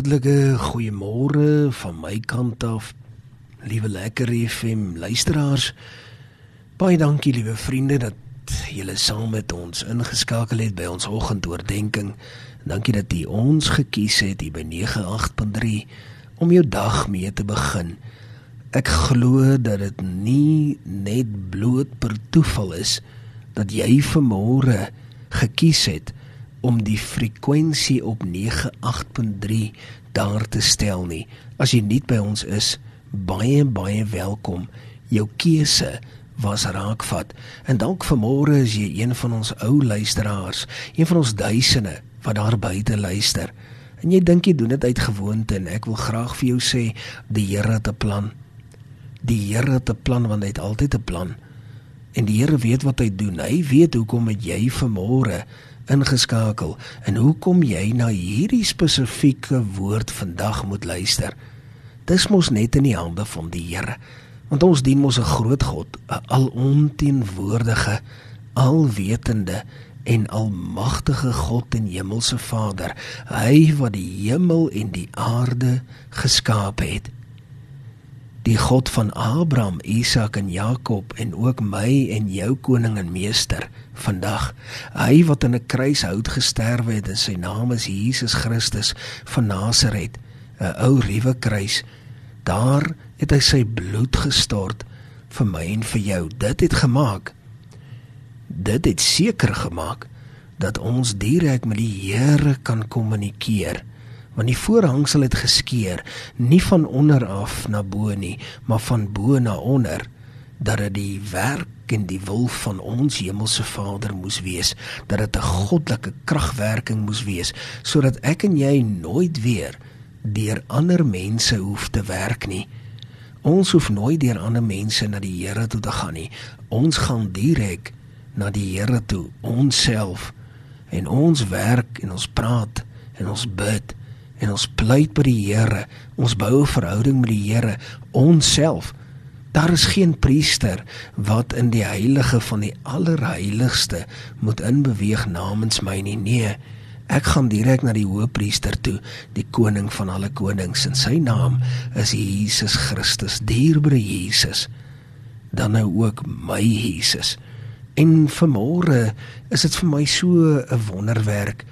Hartlike goeiemôre van my kant af. Liewe lekker FM luisteraars. Baie dankie liewe vriende dat julle saam met ons ingeskakel het by ons oggendoordenkings. Dankie dat jy ons gekies het hier by 98.3 om jou dag mee te begin. Ek glo dat dit nie net bloot per toeval is dat jy vanmôre gekies het om die frekwensie op 98.3 daar te stel nie. As jy nie by ons is, baie baie welkom. Jou keuse was raakvat. En dalk vanmôre is jy een van ons ou luisteraars, een van ons duisende wat daar buite luister. En jy dink jy doen dit uit gewoonte en ek wil graag vir jou sê die Here het 'n plan. Die Here het 'n plan want hy het altyd 'n plan. En die Here weet wat hy doen. Hy weet hoekom het jy vanmôre ingeskakel en hoekom jy na hierdie spesifieke woord vandag moet luister. Dis mos net in die hande van die Here. Want ons dien mos 'n groot God, 'n alomteenwoordige, alwetende en almagtige God en Hemelse Vader, hy wat die hemel en die aarde geskaap het die God van Abraham, Isak en Jakob en ook my en jou koning en meester vandag. Hy wat aan 'n kruishout gesterwe het en sy naam is Jesus Christus van Nasaret, 'n ou ruwe kruis. Daar het hy sy bloed gestort vir my en vir jou. Dit het gemaak. Dit het seker gemaak dat ons direk met die Here kan kommunikeer want die voorhangsel het geskeur nie van onder af na bo nie maar van bo na onder dat dit die werk en die wil van ons hemelse Vader moes wees dat dit 'n goddelike kragwerking moes wees sodat ek en jy nooit weer deur ander mense hoef te werk nie. Ons hoef nooit deur ander mense na die Here toe te gaan nie. Ons gaan direk na die Here toe onsself en ons werk en ons praat en ons bid en ons pleit by die Here. Ons bou 'n verhouding met die Here onsself. Daar is geen priester wat in die heilige van die allerheiligste moet inbeweeg namens my nie. Nee, ek gaan direk na die hoëpriester toe, die koning van alle konings en sy naam is Jesus Christus, dierbare Jesus. Dan nou ook my Jesus. En vanmôre is dit vir my so 'n wonderwerk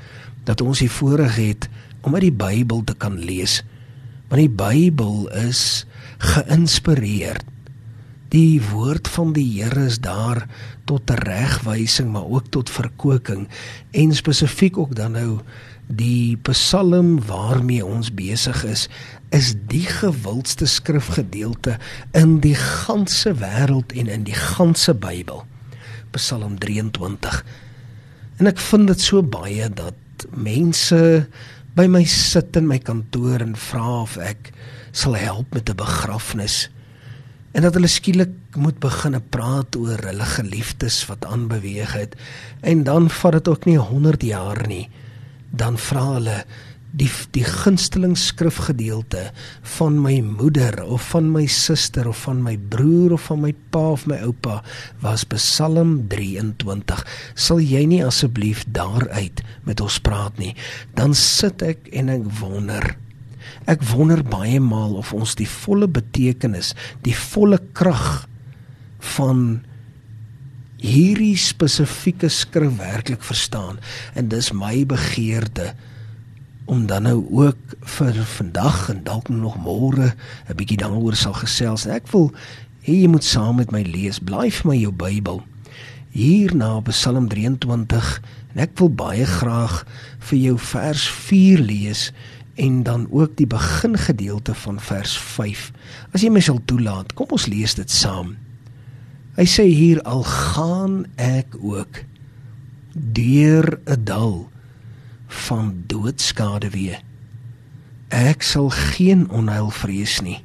dat ons hier voorreg het om uit die Bybel te kan lees. Want die Bybel is geïnspireer. Die woord van die Here is daar tot regwysing, maar ook tot verkoeking en spesifiek ook dan nou die Psalm waarmee ons besig is, is die gewildste skrifgedeelte in die ganse wêreld en in die ganse Bybel. Psalm 23. En ek vind dit so baie dat mense by my sit in my kantoor en vra of ek sal help met 'n begrafnis. En dat hulle skielik moet begin praat oor hulle geliefdes wat aanbeweeg het. En dan vat dit ook nie 100 jaar nie. Dan vra hulle die die gunsteling skrifgedeelte van my moeder of van my suster of van my broer of van my pa of my oupa was Psalm 23 sal jy nie asseblief daaruit met ons praat nie? Dan sit ek en ek wonder. Ek wonder baie maal of ons die volle betekenis die volle krag van hierdie spesifieke skrif werklik verstaan. En dis my begeerte om dan nou ook vir vandag en dalk nog môre 'n bietjie daaroor sal gesels. Ek wil hê jy moet saam met my lees. Blaai vir my jou Bybel. Hier na Psalm 23 en ek wil baie graag vir jou vers 4 lees en dan ook die begingedeelte van vers 5. As jy my sal toelaat, kom ons lees dit saam. Hy sê hier al gaan ek ook deur 'n dal van doodskade wee. Ek sal geen onheil vrees nie,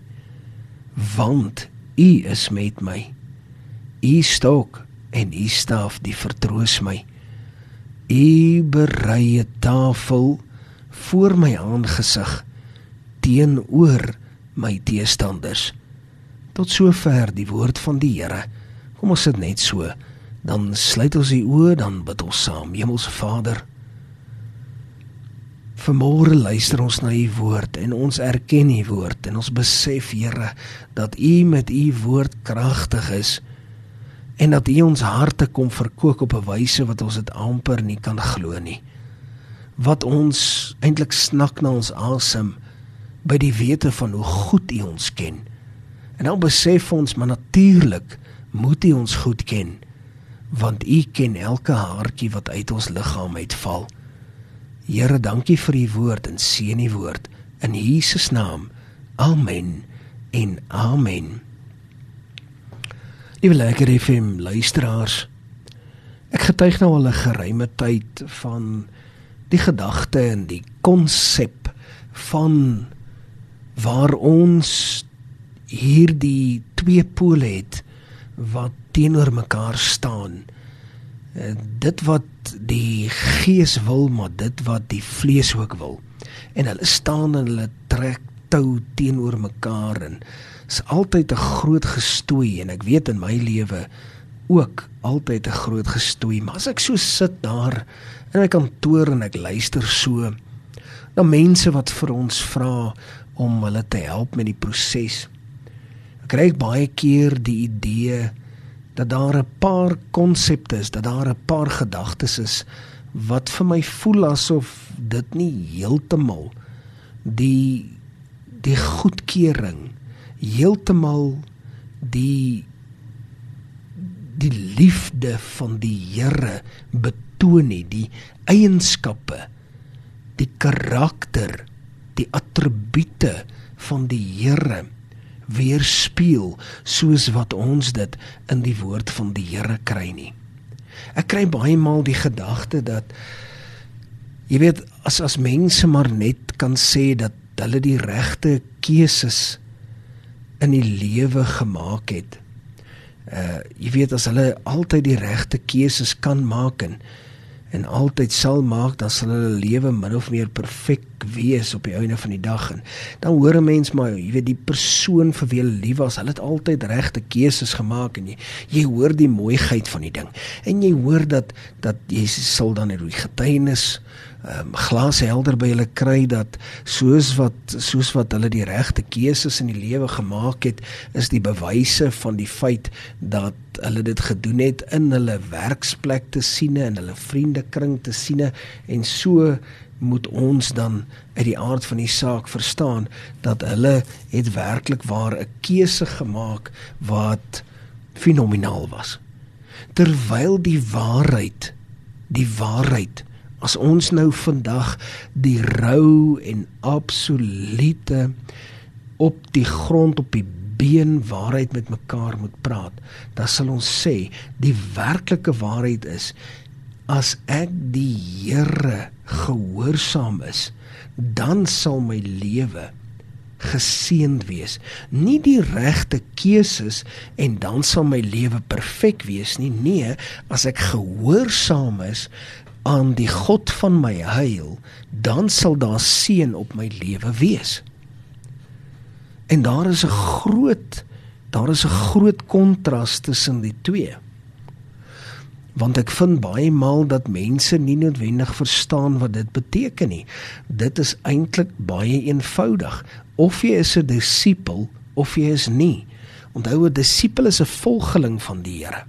want U is met my. U stok en U staf die vertroos my. U berei 'n tafel voor my aangesig teenoor my teestanders. Tot sover die woord van die Here. Kom ons sit net so, dan sluit ons die oë, dan bid ons saam. Hemelse Vader, Vanmôre luister ons na u woord en ons erken u woord en ons besef Here dat u met u woord kragtig is en dat u ons harte kom verkoop op 'n wyse wat ons dit amper nie kan glo nie. Wat ons eintlik snak na ons asem by die wete van hoe goed u ons ken. En nou besef ons maar natuurlik moet u ons goed ken want u ken elke haartjie wat uit ons liggaam uitval. Here, dankie vir u woord en seën u woord in Jesus naam. Amen. En amen. Liewe lekker FM luisteraars. Ek getuig nou al 'n geruime tyd van die gedagte en die konsep van waar ons hierdie twee pole het wat teenoor mekaar staan. En dit wat die gees wil, maar dit wat die vlees ook wil. En hulle staan en hulle trek tou teenoor mekaar en is altyd 'n groot gestoei en ek weet in my lewe ook altyd 'n groot gestoei, maar as ek so sit daar in my kantoor en ek luister so na mense wat vir ons vra om hulle te help met die proses. Ek kry baie keer die idee dat daar 'n paar konsepte is, dat daar 'n paar gedagtes is wat vir my voel asof dit nie heeltemal die die goedkeuring heeltemal die die liefde van die Here betoon nie die eienskappe die karakter die attribute van die Here weerspieël soos wat ons dit in die woord van die Here kry nie. Ek kry baie maal die gedagte dat jy weet as as mense maar net kan sê dat hulle die regte keuses in die lewe gemaak het. Uh jy weet as hulle altyd die regte keuses kan maak en en altyd sal maak dan sal hulle lewe min of meer perfek wees op die einde van die dag en dan hoor 'n mens maar jy weet die persoon vir wie hulle lief was, hulle het altyd regte keuses gemaak en jy jy hoor die mooiheid van die ding. En jy hoor dat dat Jesus sal dan hierdie getuienis um, glashelder by hulle kry dat soos wat soos wat hulle die regte keuses in die lewe gemaak het, is die bewyse van die feit dat hulle dit gedoen het in hulle werksplek te siene en hulle vriendekring te siene en so moet ons dan uit die aard van die saak verstaan dat hulle het werklik waar 'n keuse gemaak wat fenomenaal was. Terwyl die waarheid die waarheid as ons nou vandag die rou en absolute op die grond op die been waarheid met mekaar moet praat, dan sal ons sê die werklike waarheid is as ek die Here gehoorsaam is, dan sal my lewe geseënd wees. Nie die regte keuses en dan sal my lewe perfek wees nie. Nee, as ek gehoorsaam is, aan die God van my heil, dan sal daar seën op my lewe wees. En daar is 'n groot daar is 'n groot kontras tussen die twee. Want ek vind baie maal dat mense nie noodwendig verstaan wat dit beteken nie. Dit is eintlik baie eenvoudig. Of jy is 'n disipel of jy is nie. Onthou 'n disipel is 'n volgeling van die Here.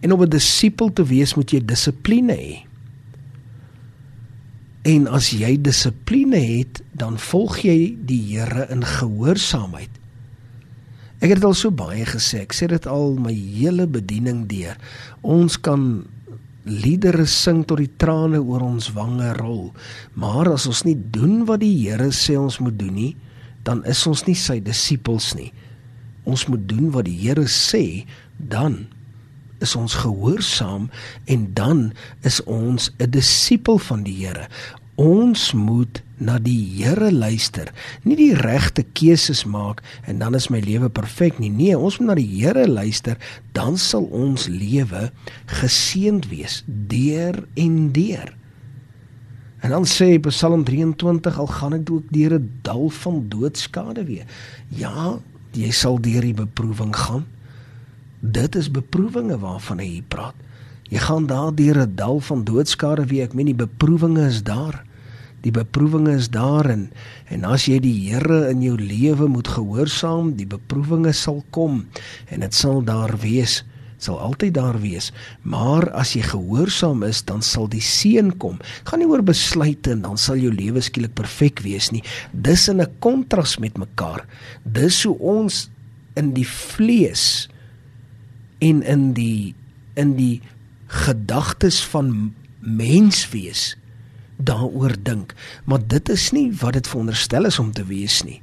En om 'n disipel te wees, moet jy dissipline hê. En as jy dissipline het, dan volg jy die Here in gehoorsaamheid. Ek het dit al so baie gesê. Ek sê dit al my hele bediening deur. Ons kan liedere sing tot die trane oor ons wange rol, maar as ons nie doen wat die Here sê ons moet doen nie, dan is ons nie sy disippels nie. Ons moet doen wat die Here sê, dan is ons gehoorsaam en dan is ons 'n disipel van die Here. Ons moet na die Here luister, nie die regte keuses maak en dan is my lewe perfek nie. Nee, ons moet na die Here luister, dan sal ons lewe geseënd wees deur en deur. En dan sê Psalm 23 al gaan ek ook deur 'n dal van doodskade weer. Ja, jy sal deur die beproewing gaan. Dit is beproewinge waarvan hy praat. Jy gaan daar deur 'n dal van doodskade wie ek meen die beproewinge is daar. Die beproewinge is daar en en as jy die Here in jou lewe moet gehoorsaam, die beproewinge sal kom en dit sal daar wees sal altyd daar wees. Maar as jy gehoorsaam is, dan sal die seën kom. Gaan nie oor besluite en dan sal jou lewe skielik perfek wees nie. Dis in 'n kontras met mekaar. Dis hoe ons in die vlees en in die in die gedagtes van menswees daaroor dink, maar dit is nie wat dit veronderstel is om te wees nie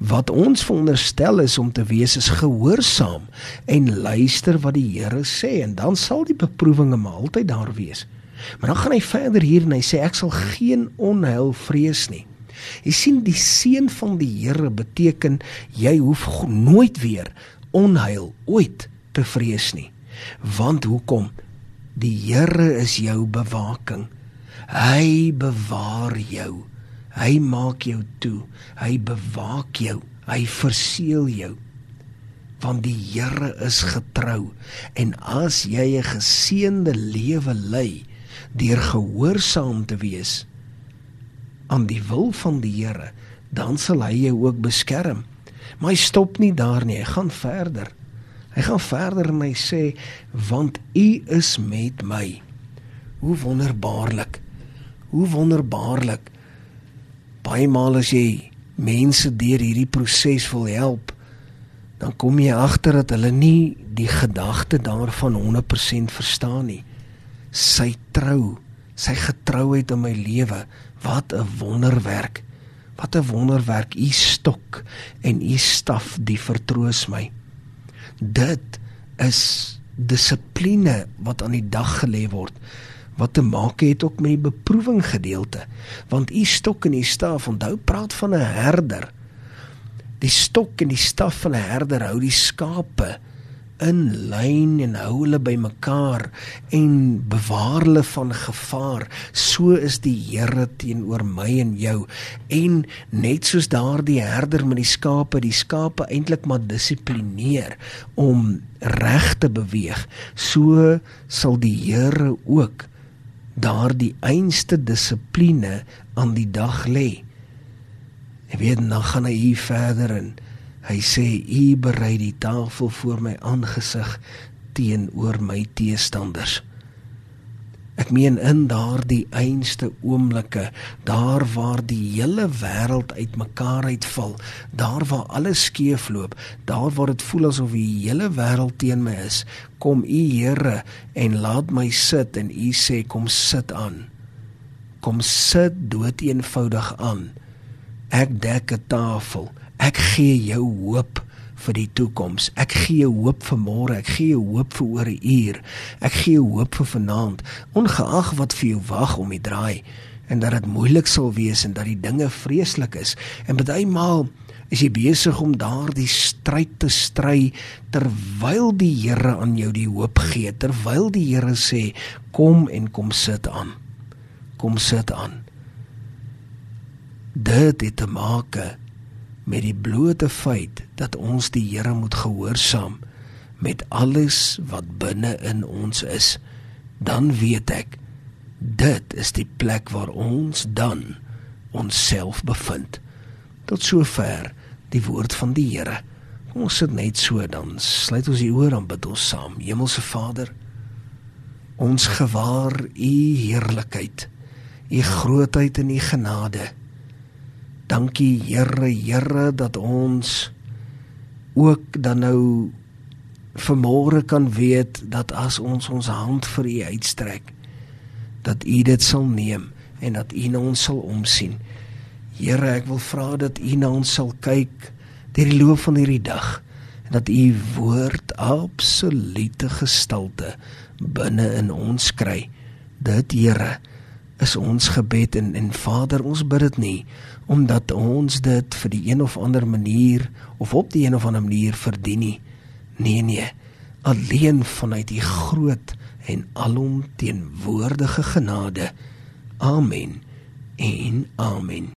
wat ons veronderstel is om te wees is gehoorsaam en luister wat die Here sê en dan sal die beproewinge maar altyd daar wees. Maar dan gaan hy verder hier en hy sê ek sal geen onheil vrees nie. Jy sien die seën van die Here beteken jy hoef nooit weer onheil ooit te vrees nie. Want hoekom? Die Here is jou bewaking. Hy bewaar jou. Hy maak jou toe. Hy bewaak jou. Hy verseël jou. Want die Here is getrou en as jy 'n geseënde lewe lei deur gehoorsaam te wees aan die wil van die Here, dan sal hy jou ook beskerm. Maar hy stop nie daar nie. Hy gaan verder. Hy gaan verder en hy sê want u is met my. Hoe wonderbaarlik. Hoe wonderbaarlik baie maal as jy mense deur hierdie proses wil help, dan kom jy agter dat hulle nie die gedagte daarvan 100% verstaan nie. Sy trou, sy getrouheid in my lewe, wat 'n wonderwerk. Wat 'n wonderwerk u stok en u staf die vertroos my. Dit is dissipline wat aan die dag gelê word wat te maak het ook met die beproewing gedeelte. Want u stok en u staf, onthou praat van 'n herder. Die stok en die staf van 'n herder hou die skape in lyn en hou hulle bymekaar en bewaar hulle van gevaar. So is die Here teenoor my en jou. En net soos daardie herder met die skape, die skape eintlik maar dissiplineer om reg te beweeg, so sal die Here ook daardie einste dissipline aan die dag lê. Jy weet dan gaan hy hier verder en hy sê u berei die tafel voor my aangesig teenoor my teestanders. Ek meen in daardie einste oomblikke, daar waar die hele wêreld uitmekaar uitval, daar waar alles skeefloop, daar waar dit voel asof die hele wêreld teen my is, kom U Here en laat my sit en U sê kom sit aan. Kom sit dood eenvoudig aan. Ek dek 'n tafel. Ek gee jou hoop vir die toekoms. Ek gee jou hoop vir môre, ek gee jou hoop vir oor 'n uur. Ek gee jou hoop vir vanaand, ongeag wat vir jou wag om die draai en dat dit moeilik sal wees en dat die dinge vreeslik is. En baie maal is jy besig om daardie stryd te stry terwyl die Here aan jou die hoop gee, terwyl die Here sê kom en kom sit aan. Kom sit aan. Dit het te maak met die blote feit dat ons die Here moet gehoorsaam met alles wat binne in ons is, dan weet ek dit is die plek waar ons dan onsself bevind. Tot sover die woord van die Here. Kom ons sit net so dan sluit ons die oor en bid ons saam. Hemelse Vader, ons gewaar u heerlikheid, u grootheid en u genade. Dankie Here, Here dat ons ook dan nou vermoere kan weet dat as ons ons hand vir U uitstrek dat U dit sal neem en dat U na ons sal omsien. Here, ek wil vra dat U na ons sal kyk deur die loop van hierdie dag en dat U woord absolute gestalte binne in ons kry. Dit Here is ons gebed en en Vader ons bid dit nie omdat ons dit vir die een of ander manier of op die een of ander manier verdien nie. Nee nee. Alleen vanuit u groot en alom teenwoordige genade. Amen en amen